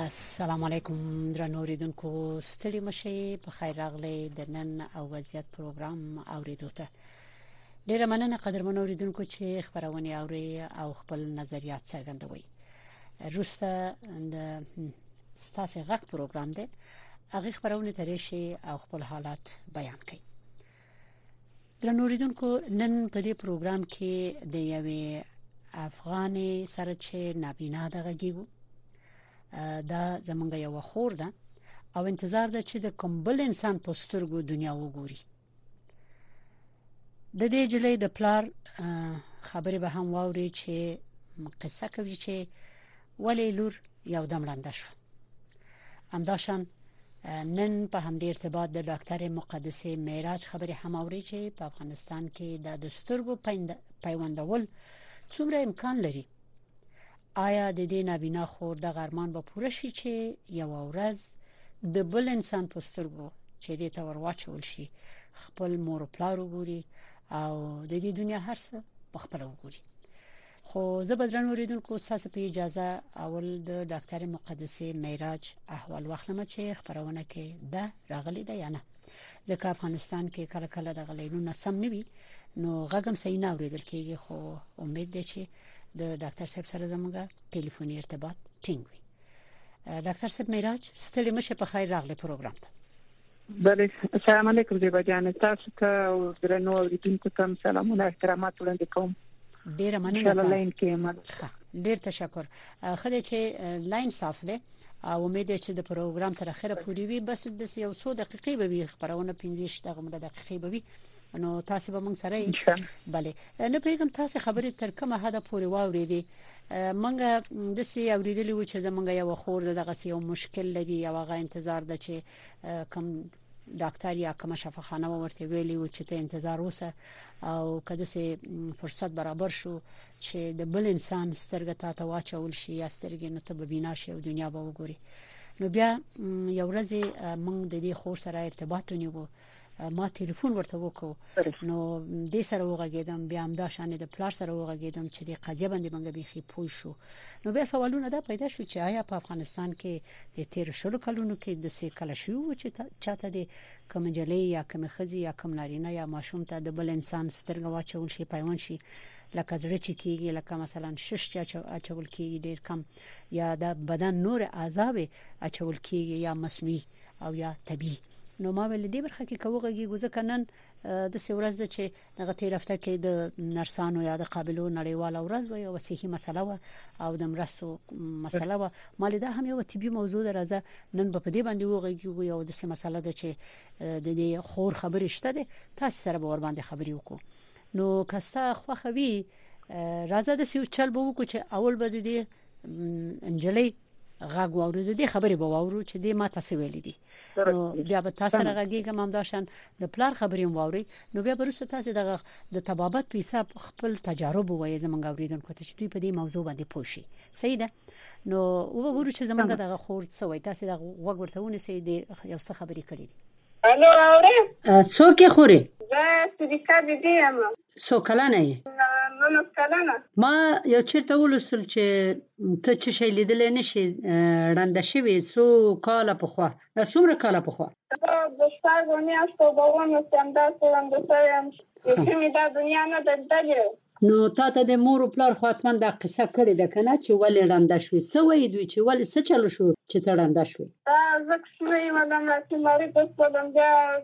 السلام علیکم درنو ریدونکو ستړي مشه په خیر راغلی د نن او وضعیت پروګرام اوریدو ته ډیره مننه قدرمن اوریدونکو چې خبرونه اوري او خپل نظریات څرګندوي روسته د ستاسو غږ پروګرام دی هغه خبرونه ترې شي او خپل حالات بیان کړي درنوریدونکو نن په دې پروګرام کې د یوې افغان سره چې نابینا دغه کیږو دا زمونږ یو خور ده او انتظار ده چې د کوم بل انسان په سترګو دنیا وګوري د دې جلې د پلار خبرې به هم واوري چې قصه کوي چې ولې لور یو دم ړنده شو همداشان نن په همدې ارتباط د ډاکټر مقدسه معراج خبرې هم اوري چې په افغانستان کې د دستورګو پیوندول څومره امکان لري آیا د دې نابینا خور د غرمان به پوره شي چې یو ورځ د بل انسان پسترګو چې دې ته ورواچول شي خپل مور پلار وګوري او د دې دنیا هرڅه په خپل وګوري خو زه به درنو ریدونکو تاسو په اجازه اول د ډاکټر مقدسه معراج احوال واخلم چې خبرونه کې ده راغلي ده یا نه ځکه افغانستان کې کله کله د غلیلونه سم نه وي نو غږم صحیح نه اوریدل کیږي خو امید ده چې د ډاکټر صاحب سره زموږه ټلیفوني ارتباط ټینګ وي ډاکټر صاحب معراج ستړي مشه په خیر راغلي پروګرام ته بله سلام علیکم زیبا جان تاسو ته او درنو اوریدونکو ته سلامونه احترامات وړاندې کوم ډیره مننه ان شاء الله لاین کې مننه ډیر تشکر خدای چې لاین صاف دی او امید چې د پروګرام تر اخره پورې وي بس د یو څو دقیقې به وي خبرونه 15 دغه مده دقیقې به وي نو تاسو به موږ سره بله نه پیغام تاسو خبرې تر کومه حد پورې واورې دي منګه د سی اوریدلې و چې زمونږ یو خور دغه سی یو مشکل لري او هغه انتظار ده چې کوم ډاکټر یا کوم شفاخانه ورته ویلی و چې ته انتظار وسه او کله چې فرصت برابر شو چې د بل انسان سترګه تا ته واچول شي یا سترګې نو ته به بنا شي او دنیا به وګوري نو بیا یو ورځ موږ د دې خور سره ارتباط ونیو ما ټلیفون ورته وکړو نو دې سره وغږیدم بیا هم دا شان د پلار سره وغږیدم چې د قضیه باندې باندې بيخي پوي شو نو بیا سوالونه دا پیدا شو چې آیا په افغانستان کې د تیر شلو کلونو کې د سې کله شو چې چاته د کوم جلې یا کوم خزي یا کوم نارینه یا ماشوم ته د بل انسان سترګه واچول شي پیوند شي لکه زړه چې کیږي لکه مثلا شش چې اچول کیږي ډیر کم یا د بدن نور اعضاء اچول کیږي یا مصنوعي او یا طبي نو ما ویل دې برخه کې کوغږي ګوزکه نن د سورز د چې دغه تیرفته کې د نرسانو یا د قابلو نړیواله ورځ وي او صحي مسله و او د مرستو مسله و مال دا هم یو طبي موضوع درځه نن په دې باندې وغږیږي او د سم مسله د چې د دې خور خبرې شته ده تاسو سره به ور باندې خبرې وکړو نو کستا خوخوي راځه د سیو چل بو کو چې اول به دې انجلۍ غږ واورو د دې خبرې به واورو چې دې ما تاسو ویل دي نو بیا به تاسو سره غږیږم هم داشان د پلار خبرې هم واوري نو بیا ورسره تاسو دغه د تبابت په حساب خپل تجارب وایي زمونږ اوریدونکو ته چې دوی په دې موضوع باندې پوه شي صحیح ده نو وګورو چې زمونږ دغه خور څه وایي تاسو دغه وګ ورته ونیسئ د یو څه خبرې کړې دي الو اوره څوک خوري زه صدیقه دې یم څو کلنه یې نولس کلنه ما یو چیرته ولوستل چې ته چې شی لیدلې نشي ړنده شوې څو کاله پخوا څومره کاله پخوا د شپږو میاشتو به ونوسم داسې ړنده شوې یم چې مې دا دنیا نه ده لیدلې نو تا ته د مور او پلار خو حتما دا قصه کړې ده کنه چې ولې ړنده شوې څه وایي دوی چې ولې څه چلو شو چې ته ړنده شوې دا زه کوچنی یم همداسې مریضه شولم بیا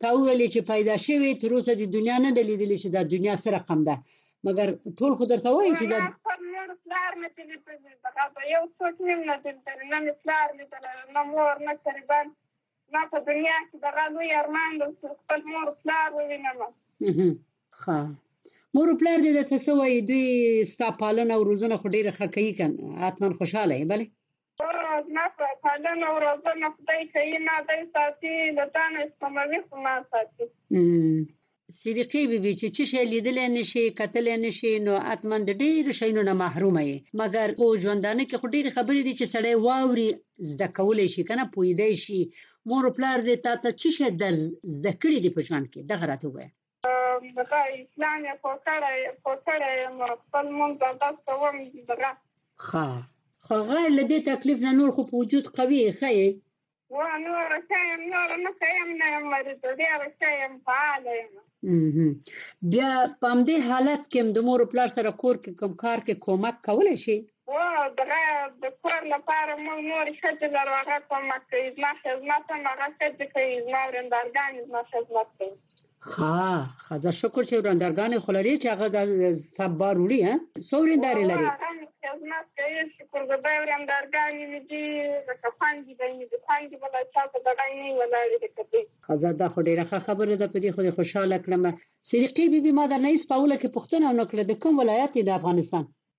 تا وویل چې پیدا شوی تر اوسه د دنیا نه د لیدلی چې دا دنیا څه رقم ده مګر ټول خو درته وایي چې دا پلار مې چې هغه به یو څوک نیم نه دلتلی نه مې پلار لیدلی نه مور نه قریبان ما په دنیا کې دغه لوی ارمان دی چې خپل مور پلار ووینم ښه مور او پلار دې درته څه وایي دوی ستا پالنه او روزنه خو ډېره ښه کوي که حتما خوشحاله یې بله زما په پالنه او روزنه خدای کوي ما دی ساتي له تا نه سپموي خو ما ساتي صدیقې بیبي چې څه شی لیدلی نشي کتلی نشي نو حتما د ډېرو شیونو نه محرومه یې مګر په ژوندانه کې خو ډېرې خبرې دي چې سړی واوري زده کولی شي که نه پوهېدی شي مور و پلار دې تا ته څه شی در زده کړي دي په ژوند کې دغه راته ووایه دغه اسلام یې خو کړی خو کړی یم خپل مونږ برداشت کوم دغه ښه خو غیر له دې تکلیف نه نور خو په وجود قوي یې ښه یې و نور ښه یم نور نه ښه یم نه یم مریضه ډېره ښه یم فعاله یم بیا په همدې حالت کې د مور پلار سره کور کې کوم کار کې کومک کولی شي و دغه د کور لپاره موږ نورې ښځې لرو هغه کمک کوي زما خدمت هم هغه ښځې کوي زما ورندارګانې زما خدمت کوي ښه ښځه شکر چې ورندارګانې خو لري چې هغه د ستا بار وړي ها څو ورندارې لري هغه مې خدمت کوي شکرګزار ورندارګانې مې دي لکه خوندې به مې دي خوندې به له چا په دغه نه وي ولاړې لکه دوی ښځه دا خو ډېره ښه خبره ده په دې خو دې خوشحاله کړم صدیقې بیبي ما درنه هېڅ په اوله کې پوښتنه ونه کړه د کوم ولایت یې د افغانستان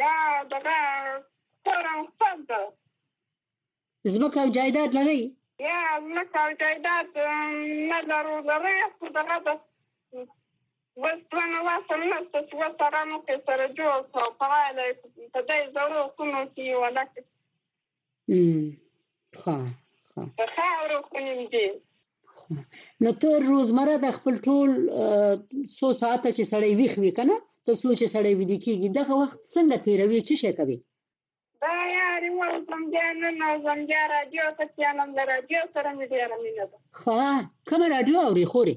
یا دغه ستره استاد ده ځمکه او جایداد لري یا ځمکه او جایداد نه لرو لري خو دغه ده بس دونه وصل نشته چې بس هغه موږ سره جوړ کړو فعاله په دې زړو خونو کې ولکه ښه ښه ښه اورو خو نیم دی نو ته روزمره د خپل ټول سو ساعت چې سړی ویخ وی کنه ته سو چې سړی ویدی کیږي دغه وخت څنګه تیروي چې شي کوي دا یار یو زم بیا نه نو زم بیا رادیو ته کینم د رادیو سره مې ډیره مینه ده ها کوم رادیو اوري خوري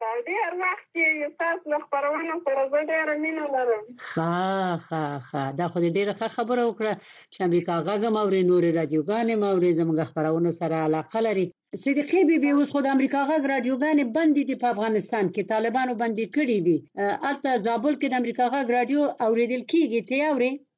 په دې هر وخت کې یو تاسو له خبرونو سره زه ډېره مینه لرم ښه ښه ښه دا خو دې ډېره ښه خبره وکړه چې امریکا غږ موري نورې رادیوګانې موري زموږ خبرونو سره علاقه لري صدیقې بي بي اوس خو د امریکا غږ رادیوګانې بندې دي په افغانستان کې طالبانو بندې کړې دي هلته زابل کې د امریکا غږ رادیو اوریدل کیږي ته اوري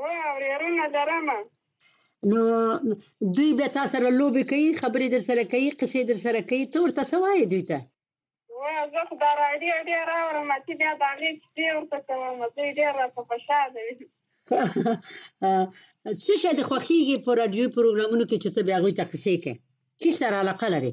ورونه لرمه نو دوی به تاسو سره لوبي کوي خبرې در سره کوي قصې در سره کوي ته ورته څه وایې دوی ته وای زه خو دا راډیو ډېر اورم چې بیا د هغې کیسې ورته کوم دوی ډېر راته خوشحاله وي څه شی د خوښیږي په راډیوي پروګرامونو کې چې ته بیا هغوی ته قصې کوې څه سره علاقه لرې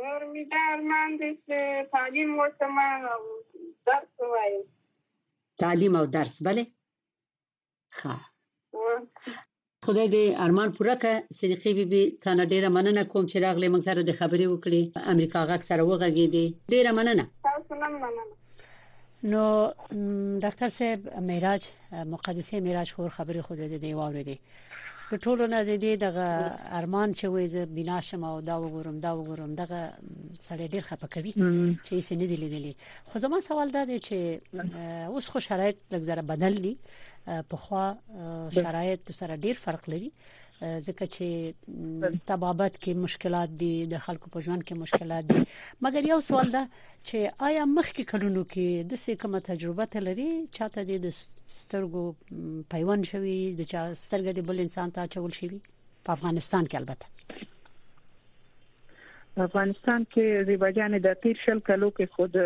نور مې دا ارمان دی چې تعلیم وکړم او درس ووایم تعلیم او درس بله ښه خدای دې ارمان پوره کړه صدیقې بیبي تا نه ډیره مننه کوم چې راغلې موږ سره د خبرې وکړې امریکا غږ سره وغږې دي ډیره مننه تاسو نه مننه نو ډاکټر صاحب معراج مقدسه معراج خور خبرې خو دې دی واورې دي د ټولو نه د دې دغه ارمان چې وې زه بنا شم او دا وګورم دا وګورم دغه سړی ډیر خپه کوي چې یې نه دی لیدلی خو زما سوال دا دی چې اوس خو شرایط لږ زره بدل دي په خو شرایط سره ډیر فرق لري ځکه چې تبابت کې مشکلات دي د خلکو په ژوند کې مشکلات دي مګر یو سوال ده چې آیا مخکې کلونو کې د څه کومه تجربه ته لري چاته د سترګو پیوند شوی د چا سترګې د بل انسان ته چول شي په افغانستان کې البته په افغانستان کې زیباجان د تیر شل کلو کې خود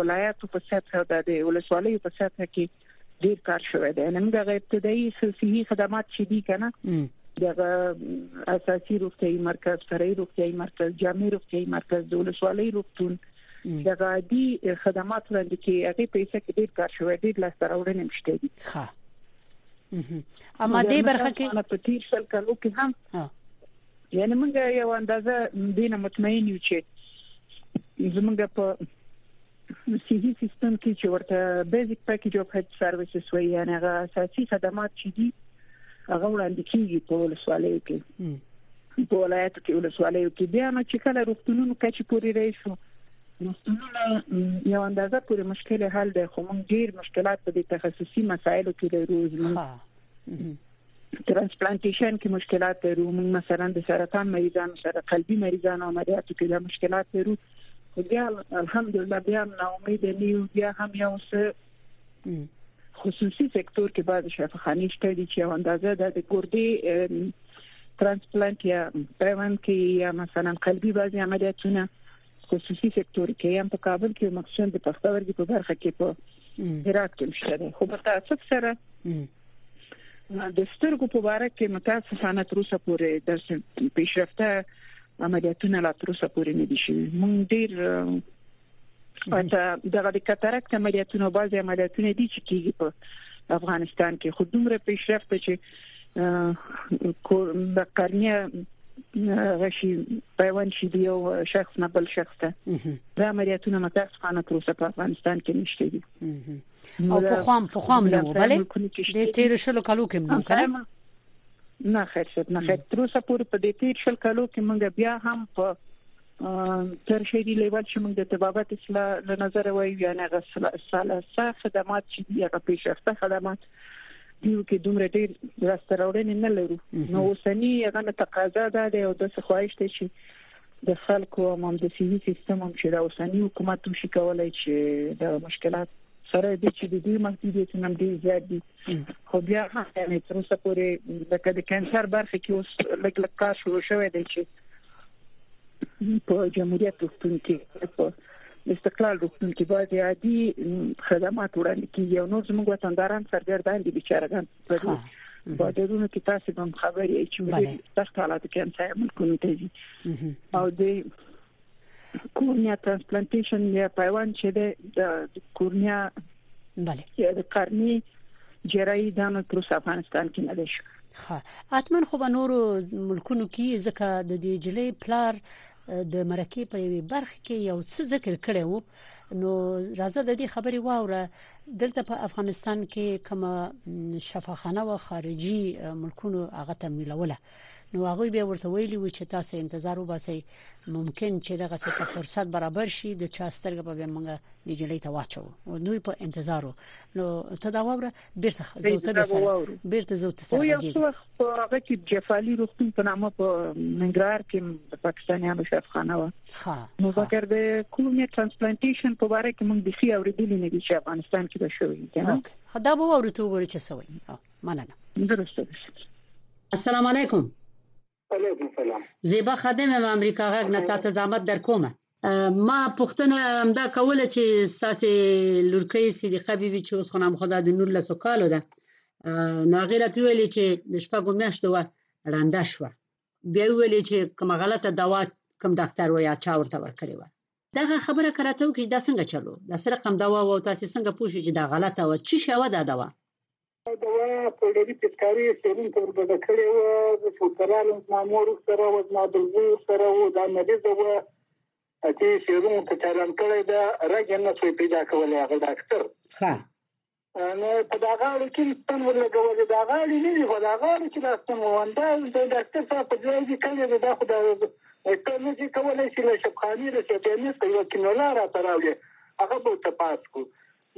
ولایتو په سطح د ولسوالۍ په سطح کې ډیر کار شوی دی نن دغه ابتدایي صحي خدمات چې دي کنه دغه اساسي روغتيي مرکز فرعي روغتيي مرکز جامع روغتيي مرکز د ولسوالۍ روغتون دغه عادي خدمات وړاندې کوي هغه پیسې کې ډیر کار شوی ډیر لاس راوړنې مشته دي ښه اما دې برخه کې په تیر سل کلو کې هم یعنی موږ یو اندازه دینه مطمئن یو چې زمونږ په صحي سیستم کې چې ورته بیسیک پیکیج اف هیلث سرویسز وایي یعنی هغه اساسي خدمات چې دي هغه وړاندې کیږي په ولسوالیو کې په ولایت کې ولسوالیو کې بیا نو چې کله روغتونونو کچې پوري راشو روغتونونه یو اندازه پورې مشکل حل دی خو موږ ډیر مشکلات په دې تخصصي مسایلو کې لرو زموږ ترانسپلانټیشن کې مشکلات لرو موږ مثلا د سرطان مریضانو سره قلبي مریضانو عملیاتو کې د مشکلات لرو خو بیا الحمدلله بیا هم نا امید نه یو بیا هم یو څه خصوصي سکتور کې بعض شفاخانې شته چې یو اندازه د ګردې ترانسپلانټ یا پیوند کې یا مثلا قلبي بعضي عملیاتونه خصوصي سکتور کې هم په کابل کې مخصوصا د پښتورګي په برخه کې په هرات کې مشته خو په تاسو سره د سترګو په اړه کې متاسفانه تر اوسه پورې د پیشرفته عملیاتونه لا تر اوسه پورې نه دي شوي مونږ ډیر اته دغه د کاتاراکت عملیاتونه بعضي عملیاتونه دي چې کیږي په افغانستان کې خو دومره پیشرفته چې د قرنیه غشي پیوند شي دی او شخص نه بل شخص ته دا عملیاتونه متاسفانه تر اوسه په افغانستان کې نشته دي او په خوام په خوام نه وبلې د تیر شلو کلو کې مونږ کړه نه خیر شه نه خیر تر اوسه پورې په دې تیر شل کلو کې مونږ بیا هم په تر شری لیول چې موږ د طبابت اصلاح له نظر وایو یا نه غسل ساله خدمات چې دی هغه پیشرفته خدمات دیو کې دومره ډیر راستراوړنې نه لرو نو اوسنی هغه تقاضا ده او د خواهش ته شي د خلکو او هم د صحي سیستم هم چې دا اوسنی حکومت هم شي کولای چې دا مشکلات سره دي چې د دوی محدودیتونه هم ډیر زیات دي خو بیا هم یعنی تر اوسه پورې لکه د کانسر برخه کې اوس لږ لږ کار شروع شوی دی چې په جمهوریت روغتون کې په استقلال روغتون کې باید عادي خدمات وړاندې کیږي او نور زموږ وطنداران سرګردان دي بیچارهګان ضرور بارډرونو کې تاسو هم خبرې یې چې ډېر سخت حالات کې هم ځای ملکونو ته دي او د کورنیا ترانسپلانټیشن یا پیوند چې د کورنیا بله د قرنی جراحي د نو پر افغانستان کې نه شو ها اتمن خو به نورو ملکونو کې ځکه د دې جلې پلار د مرکې په یوې برخه کې یو څه ذکر کړی وو نو راځه د دې خبرې واوره دلته په افغانستان کې کومه شفاخانه و خارجي ملکونو هغه تمویلوله نو هغه به ورته ویلی و چې تاسو انتظار وباسئ ممکن چې دغه څه په فرصت برابر شي د چا سترګه به موږ د جلې ته واچو نو په انتظارو نو ته دا وره بیرته زوته به سره بیرته زوته سره یو څو وخت په هغه کې جفالي روغتون په نامه په ننګرهار کې د پاکستانیانو شفخانه و نو بګر د کولونی ترانسپلانټیشن په اړه کې موږ د سی اوریدلې نه دي چې افغانستان کې به شوی کنه خدا به ورته وګوري چې سوي مننه درسته السلام علیکم وعلیکم سلام زیبا خادم یم امریکا غږ نه تاسو زحمت در کوم ما پښتنه همدا کوله چې تاسو لورکۍ صدیقه بیبي چې اوس خو نام خدا د 19 کالو ده نو هغه راته ویلې چې د شپږو میاشتو و ړنده شو بیا ویلې چې کومه غلطه دوا کوم ډاکټر ویا چا ورته ورکړی و دغه خبره کراته وکړي دا څنګه چلو دا سره رقم دوا و تاسو څنګه پوښی چې دا غلطه و چې شوه دا دوا دوا پوډري پيچکاري سېلون ته ورګډه کړې وه، زه چې ورته رالم زما مور ورسره وه، زما بل زوی ورسره و، دا مريضه وه، اتي سېلون ورته چالان کړی ده، رګ يې نه شوی پيدا کولی هغه ډاکتر. ښه. نو په دا غاړو کې ستن ورلګولې، دا غاړې نه دي په دا غاړو کې دا ستن وو، همدا د ډاکتر صاحب په ځای دې کړی دی، دا خو دا ته نه شې کولی چې له شبخانې له سيفيانې څخه يوه کينولا راته راوړې، هغه به ورته پاس کړو،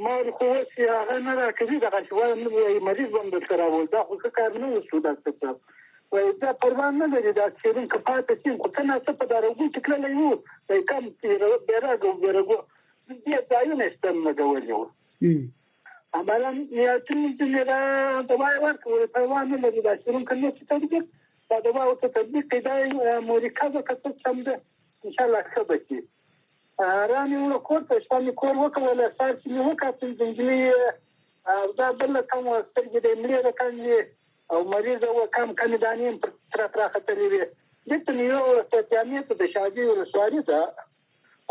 ما ویل خو اوس یې هغه نه راکوي، دغسې وایم نو وایي مریض به هم درته راولو، دا خو ښه کار نه وسو ډاکټر صاحب، وایي دا پروا نه لري دا سیروم که پاتې شي، خو څه نا څه په دا رګو کې تللی وو، وایي کم بې رګه وو، بې رګو ډېر ځایونه یې ستن لګولي وو. عملاً نیاترین ته مې دا دوا یې ورکړه، وایي پروا نه لري دا سیروم که نه شي تطبیق، دا دوا ورته تطبیق کړئ، دا یې مرکزه کتل سم ده، انشاءالله ښه به شي. را مې وړه کور ته، شپه مې کور وکوله، سهار چې مې وکتل د نجلۍ او دا بل له تمو سترګې د مړې د کم وې او مریضه وه، کم کمې دانې هم پر څرک راختلې وې. بېرته مې یووړه سید جامع ته، د شهادۍ ولسوالي ده.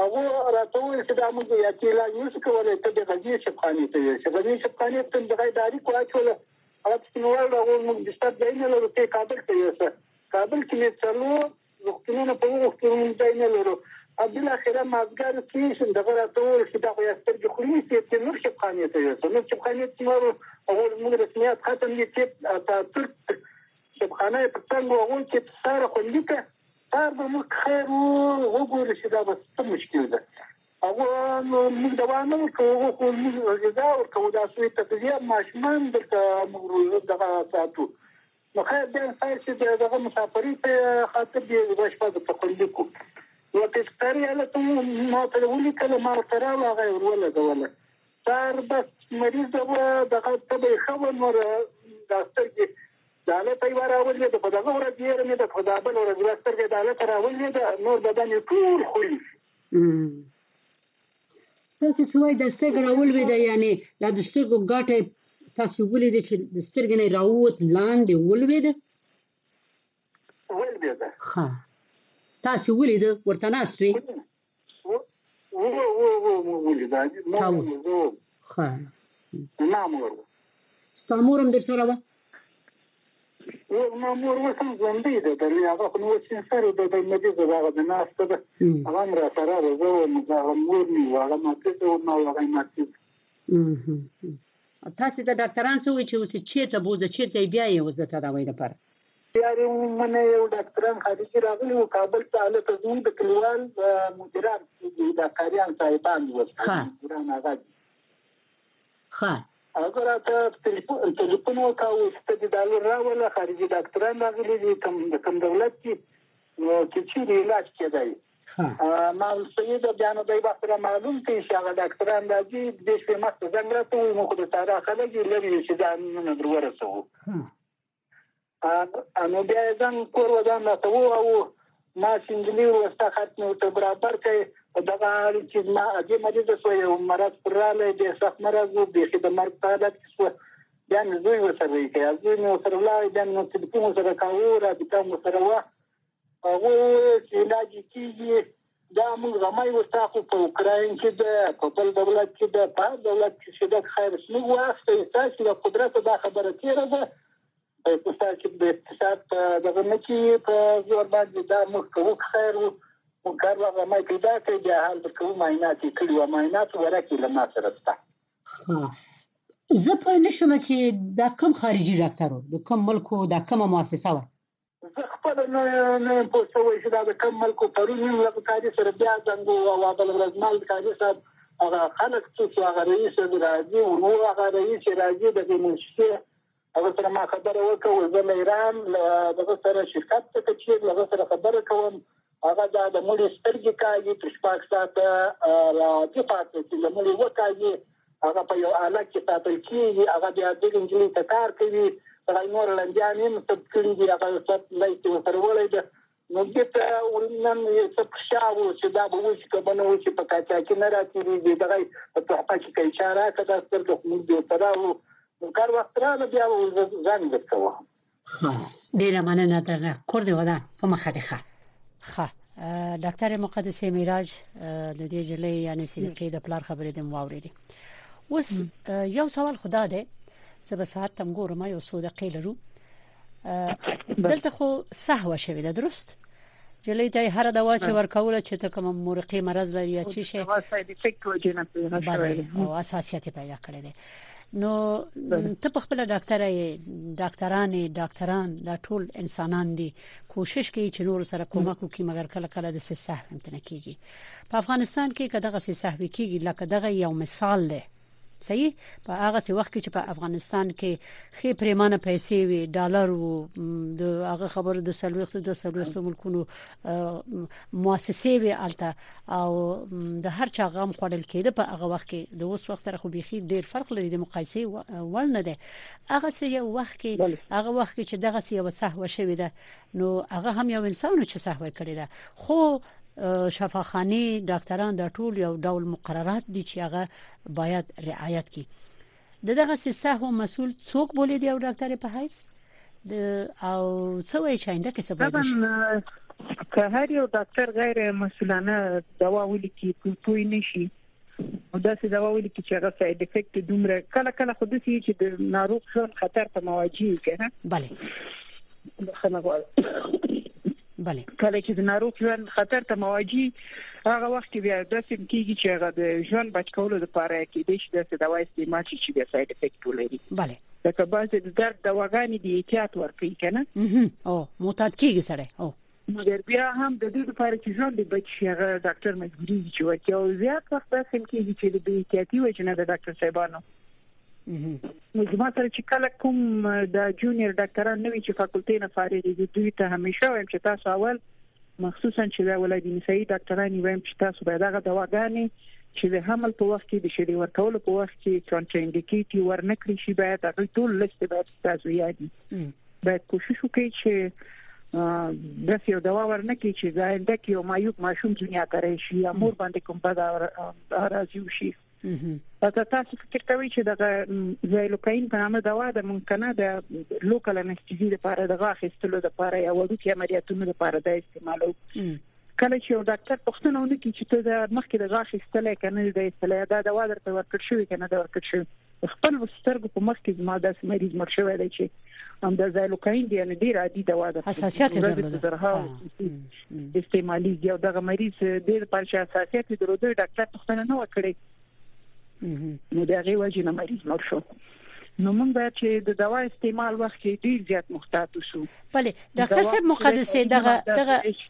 هغو راته وویل چې دا موږ د یاتي علاج نشو کولی، ته دې غزني چپخانې ته یوسې. غزني چپخانې ته مې د غیب اړیکو واچوله، هغه پسې مې وړله، هغه وویل موږ بستر ځای نه لرو، ته یې کابل ته یوسه. کابل کې مې څلور روغتونونه په وغوښتو موږ ځای نه لرو او بالاخره مازګر سټېشن دغه راته وویل چې دا خو یا سترګې خوري نیسي یا تېر نور چپخانې ته یوسه. نور چپخانې ته مې وویل زموږ رسمیات ختم دي، تېر اتا ترک چپخانه یې پر څنګ وه، اوس یې څاره خوندي که څار به موږ خیر و، وګورو چې دا به څه مشکل ده. هغو موږ دوا نه ورکوو، هغو خو موږ غذا ورکوو، دا سوی تغذیه ماشومان دلته موږ روزو دغه ساتو. نو خیر دی ستاسې د دغه مسافرۍ په خاطر دې یوه شپه درته خوندي کړو. یوه تذکاري هلک هم ما ته ولیکله، ما ورته راوړه، هغه یې ور ولګوله. سر بس مریضه وه، دغه تبه یې ښه وه، نور دا سترګې د هلته یوه راولوېده، په دغه ورځ یې یېره مې ده، خو دا بله ورځ یوه سترګه یې د هلته راولوېده، نور بدن یې ټول خوري شو. تاسو چې وایي د سترګو راولوېده یعنې دا د سترګو ګاټه یې تاسو ولیدې چې د سترګې نه یې راووت لاندې ولوېده ولوېده ښه تاسو ولیده ورته ناست وې ولیده ښه زما مور ستا مور هم درسره وه زما مور اوس هم ژوندۍ ده د لوی هغه خو نو سپین سرې ده د مریضه ده هغه د ناسته ده هغه هم راسره ده زه وم د هغه مور مې وه هغه ماتې ته وم او هغه یې ماتې تاسو ته ډاکټران څه وایي چې اوس یې چېرته بوځه چېرته یې بیا یې اوس د تداوۍ لپاره یارې ومنه یو ډاکټران خارجي راغلي وو کابل ته هلته زموږ د کلیوال مدیران دي دا کاریان صاحبان وو مدیران هغه دي خه هغه راته تلیفون تلیفون وکاوه چې ته دې ډالر راوله خارجي ډاکتران راغلي دي کم کم دولت کې نو چې چیرې علاج کېدای ما سید بیا نو دای وخت را معلوم کړي چې هغه ډاکټران راځي د شپې مخ ته زنګ راته وي موږ د سارا خلک لري چې ځان نه درورسو نو بیا یې ځان کور ودان راته وواهه ما سنجلي وروسته خط مې ورته برابر کړ په دغه حال چې زما ادې مریضه شوه یو مرض پر راغلی ډېر سخت مرض و بیخي د مرګ په حالت کې شوه بیا مې زوی ورسره ویښی زوی مې ورسره ولاړ بیا مې نو تلیفون ورسره کاوه رابطه مو سره وه هغه وویل چې علاج یې کېږي، دا موږ غمی ورته خو په اوکراین کې ده، په بل دولت کې ده، په هر دولت کې چې ده خیر زموږ وخت دی، ستاسې له قدرته دا خبره تېره ده، ستاسې د اقتصاد په دغه نه کې یې په زور باندې دا موږ کوو که خیر وو، موږ هر وخت غمی پیدا کړئ بیا حل درکوو، معاینات یې کړي وه، معاینات ورق یې له ما سره شته. ها زه پوه نه شوم چې دا کوم خارجي ډاکتر و د کوم ملک و دا کومه مؤسسه وه؟ زه خپله نه نه یم پوه شوی چې دا د کوم ملک و پرون یم له قاضي سره بیا زنګ وواهه بله ورځ ما د قاضي صاحب هغه خلک څو چې هغه رئیس راځي ورو هغه رئیس چې راځي د دې موسسې هغه سره ما خبره وکړه زه له ایران له دغه سره شرکت څخه چې له هغه سره خبره کوم هغه دا د مړي سترګې کاږي تر شپږ ساعته راضي پاتې چې له مړي وکاږي هغه په یو آله کې ساتل کېږي هغه بیا دغې نجلۍ ته کار کوي سړی نور لندیان یې هم ثبت کړي دي هغه ثبت لای کې ورسره وړی ده نو دې ته نن یو څه فشار و چې دا به وشي که به نه وشي په کاچا کې نه راتېرېږي دغه په تحفه کې که یې چا راکړه دا سترګه خو موږ بېرته راوړو نو کار وخت راغله بیا زنګ درته وهم ښه ډیره مننه درنه کور دی ودا په مخه دی ښه ښه ډاکټر مقدس معراج د دې جلې یعنی صدیقې د پلار خبرې د مواورېدې اوس یو سوال خدا دی چې به ساعت تم ګورم یو سو دقیقې لرو دلته خو سهو شوی ده درست جلی ته هر دوا چې ورکول چې ته کوم مورقي مرز لري یا چی شي دوا ساید افیکټ وجه نه پیدا شوی او اساسیت پیدا کړی دی نو ته په خپل ډاکټر یې ډاکټران ډاکټران دا ټول انسانان دي کوشش کوي چې نور سره کومک وکړي مګر کله کله د سهو هم تنه کیږي په افغانستان کې کداغه سهو کیږي لکه دغه یو مثال دی صحیح په هغه څه وخت کې چې په افغانستان کې خې پریمانه پیسې وي ډالر وو د هغه خبرو د سلويختو د سلويختو ملکونو مؤسسې وي الته او د هر چا غم خوړل کېده په هغه وخت کې د اوس وخت سره خو بيخي ډیر فرق لري د مقایسې وړ نه ده هغه څه یو وخت کې هغه وخت کې چې دغه څه یو صحوه شوې ده نو هغه هم یو انسان چې سهوه کړی ده خو شفاخانه ډاکټران د ټول یو ډول مقررات دي چې هغه باید رعایت کړي دغه سهو مسول څوک بولې دی او ډاکټر په حیث د او څه وایي چې انده کې څه باید که هر یو ډاکټر غیر مسولانه دوا ولیکي پوی نشي او دا څه دوا ویل چې هغه ساید افیکټ دومره کله کله خو د سې چې د ناروغ ژوند خطر ته مواجه کیږي بله بخنه غواړم بله کله چې د ناروغ ژوند خطر ته مواجه هغه وخت کې بیا د سیم کیږي چې هغه د ژوند بچ کولو لپاره کې د شي د څه دوا استعمال شي چې بیا ساید افیکټ ولري بله لکه بعضې د درد دواګانې د احتیاط ورکړي کنه او معتاد کیږي سره او مګر بیا هم د دې لپاره چې ژوند دې بچ شي هغه ډاکټر مجبوري چې وکړي او زیات وخت داسې هم کېږي چې د بې احتیاطي وجه نه د ډاکټر صاحبانو نو زما سره چې کله کوم د جونیئر ډاکټران نوي چې فاکولټې نه فارغ دي دوی ته همیشه وایم چې تاسو اول مخصوصا چې دا ولادي نسایي ډاکټران وایم چې تاسو به دغه دواګانې چې د حمل په وخت کې د شری ورکولو په وخت کې کانټرینډیکیټي ورنکړي شي باید هغه ټول لست باید تاسو یادی باید کوشش وکړئ چې د یو دوا ورنکې چې زاینده کې یو مایوب ماشوم دنیا ته راشي یا مور باندې کوم بد راځي وشي پته تاسو فکر کوئ چې د زایلوکاین په نامه دوا د ممکنه د لوکل انستیزي لپاره د غاښ استلو لپاره یا وړوکی عملیاتونو لپاره د استعمالو کله چې یو ډاکټر پښتنه ونه کی چې ته د مخکې د غاښ استلې کنه د استلې دا دوا درته ورکړ شوې کنه دا ورکړ شوې خپل سترګو په مخ کې زما داسې مریض مړ شوی دی چې هم د زایلوکاین دی نه ډیر عادي دوا ده حساسیت درلوده استعمالي یو دغه مریض ډیر پر حساسیت درلوده ډاکټر پښتنه نه وکړي نو دا غي وجه نه مریض مړ شو نو موږ باید چې د دوا استعمال وخت کې ډیر زیات محتاط اوسو بله ډاکټر صاحب مقدسه دغه دغه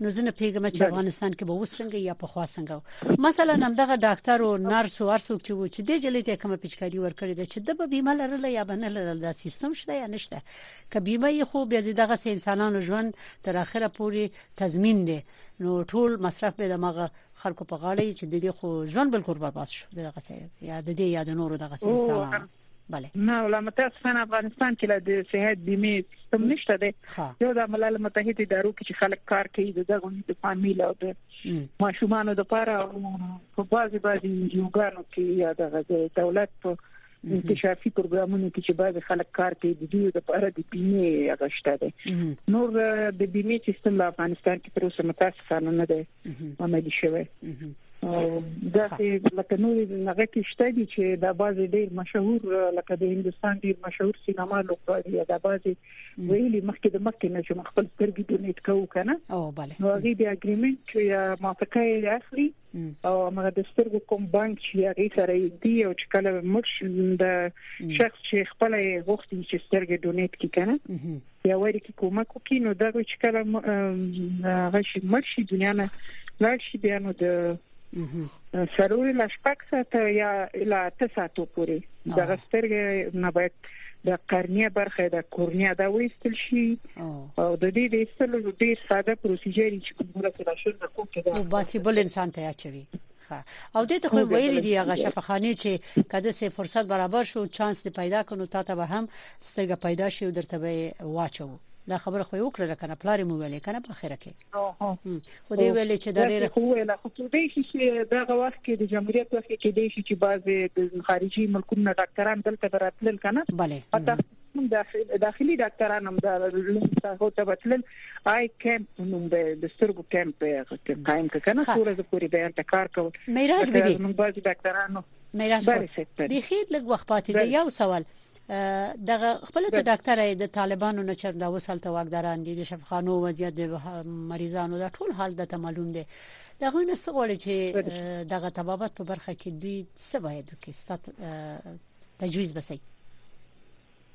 نو زه نه پیګم چې افغانستان کې به وسنګ یا په خوا څنګه مثلا هم دغه ډاکټر او نرس او ارسو چې و چې د جلې ته کومه پیچکاری ورکړي ده چې د به بیمه لرله یا بنه لرله دا سیستم شته یا نشته که بیمه یې خو بیا دغه انسانانو ژوند تر اخره پوري تضمین دي نو ټول مصرف به دماغه خلکو په غاړه چې د دې خو ژوند بل قربان شو دغه سره یا د دې یا د نورو دغه انسانانو بله نه ولا متاسفانه افغانستان کې لا د صحت بیمه سیستم نشته دی یو د ملل متحد ادارو کې چې خلک کار کوي د دغه د فامیل او د ماشومان د پاره په بازي بازي یوګانو کې یا د دولت په انکشافي پروګرامونو کې چې بعض خلک کار کوي د دوی لپاره د بیمه غشته ده نور د بیمه سیستم په افغانستان کې تر اوسه متاسفانه نه دی عملی شوی او دا چې لکه نور هغه کې شته دي چې دا بعضي ډیر مشهور لکه د هندستان ډیر مشهور سینما لوبغاړي دا بعضي ویلي مخکې د مخکې نه چې خپل سترګې ډونیټ کوو کنه او bale نو هغه د اګریمنت چې موافقه یې اخلي او هغه د سترګو کوم بانک چې هغه سره دی او چې کله مرشد د شخص چې خپل غوښتي چې سترګې ډونیټ کی کنه یا وایي کې کومک وکړي نو دا چې کله هغه شي مرشي دنیا نه لاړ شي بیا نو د سرور لا شپږ ساعته یا لا 8 ساعتو پورې دغه سترګې نه باید د قرنیه برخه د کورنیا دا وېستل شي او د دې د ایستلو ډیر ساده پروسیجر چې کومه کې راشل نه کوم کې دا او باسي بل انسان ته اچوي ښه او دې ته خو ویلي دي هغه شفاخانه چې کده سه فرصت برابر شو چانس دې پیدا کړو تا ته به هم سترګه پیدا شي او درته به واچو دا خبره خو یو کړل کنه پلار مو ویلې کنه په اخر کې خو دې ویلې چې دا ډېر خو ویل خو کې دې شي چې دا وخت کې د جمهوریت وخت کې دې شي چې بعضي د خارجي ملکونو ډاکټران دلته براتل کنه بله موږ داخلي ډاکټران هم دا هغه ته وتلل آی کیمپ نوم به د سترګو کیمپ قائم کړنه ټول د پوری به هلته کار کوو میراج بیبي موږ بعض ډاکټرانو میراج بیخي لږ وخت پاتې دی یو سوال دغه خپل ته ډاکټر د طالبانو نه چر دا وسل ته واګداران دي د شفخانو وضعیت د مریضانو دا ټول حال د معلوم دي دغه نه سغړي چې دغه تبابت په برخه کې دوی څه باید وکړي تجویز بسي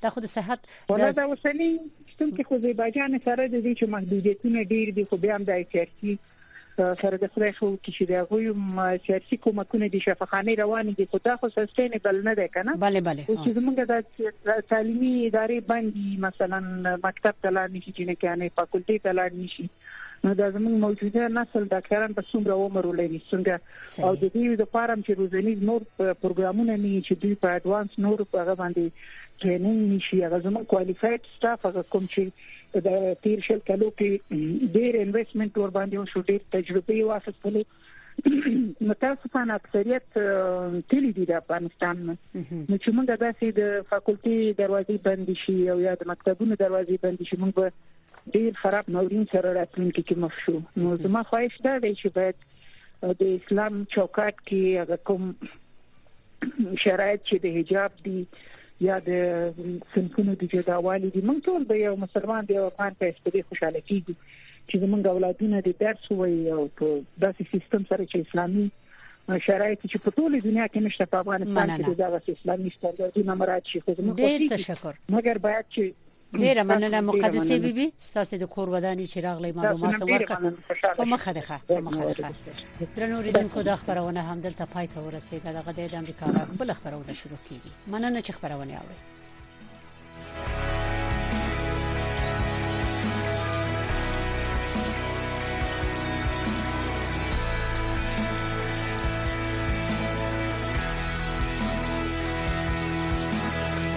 دا خو د صحت ولا دا وسلي ستون کې خو زیباجان سره د دې چې محدودیتونه ډیر دي خو بیا هم د چارتي سره د خدای خو کې چې دا غوي چارتي کومکونه دي شفاخانه روان دي خو دا خو سستینبل نه ده کنه bale bale او چې زمونږ د تعلیمي ادارې باندې مثلا مکتب ته لاړ نشي چې نه کانه فاکولټي ته لاړ نشي نو دا زموږ موجوده نسل ډاکټران په څومره عمر ولري څنګه او د دې لپاره چې روزنیز نور پروګرامونه نه وي چې دوی په اډوانس نور په هغه باندې ټریننګ نشي هغه زموږ کوالیفاید سټاف هغه کوم چې د تیر شل کلو کې ډیر انویسټمنټ ور باندې وشو ډیر تجربه یې واخیستلې متاسفانه اکثریت تللی دي د افغانستان نه نو چې موږ داسې د فاکولټي دروازې بند شي او یا د مکتبونو دروازې بند شي موږ ډیر خراب نورین سره راتلونکي کې مخ شو نو زما خواهش دا دی چې باید د اسلام چوکاټ کې هغه کوم شرایط چې د حجاب دي یا د سنفونو د جداوالي دي موږ ټول به یو مسلمان دی او افغان په استدې خوشاله کیږي چې زمونږ اولادونه د درس وایي او په داسې سیستم سره چې اسلامي شرایط چې په ټوله دنیا کې نشته په افغانستان کې دغه اسلامي ستانداردونه مراعات شي خو زموږ ډیر تشکر مګر باید چې ډیره مننه مقدسه بی بی ستاسو د کور ودانی چې راغلی معلومات ورکړه په مخه ده په مخه ده درنو ریدونکو دا خبرونه هم دلته پای ته ورسیده دغه د امریکا غږ بل خبرونه شروع کیږي مننه چې خبرونه اورئ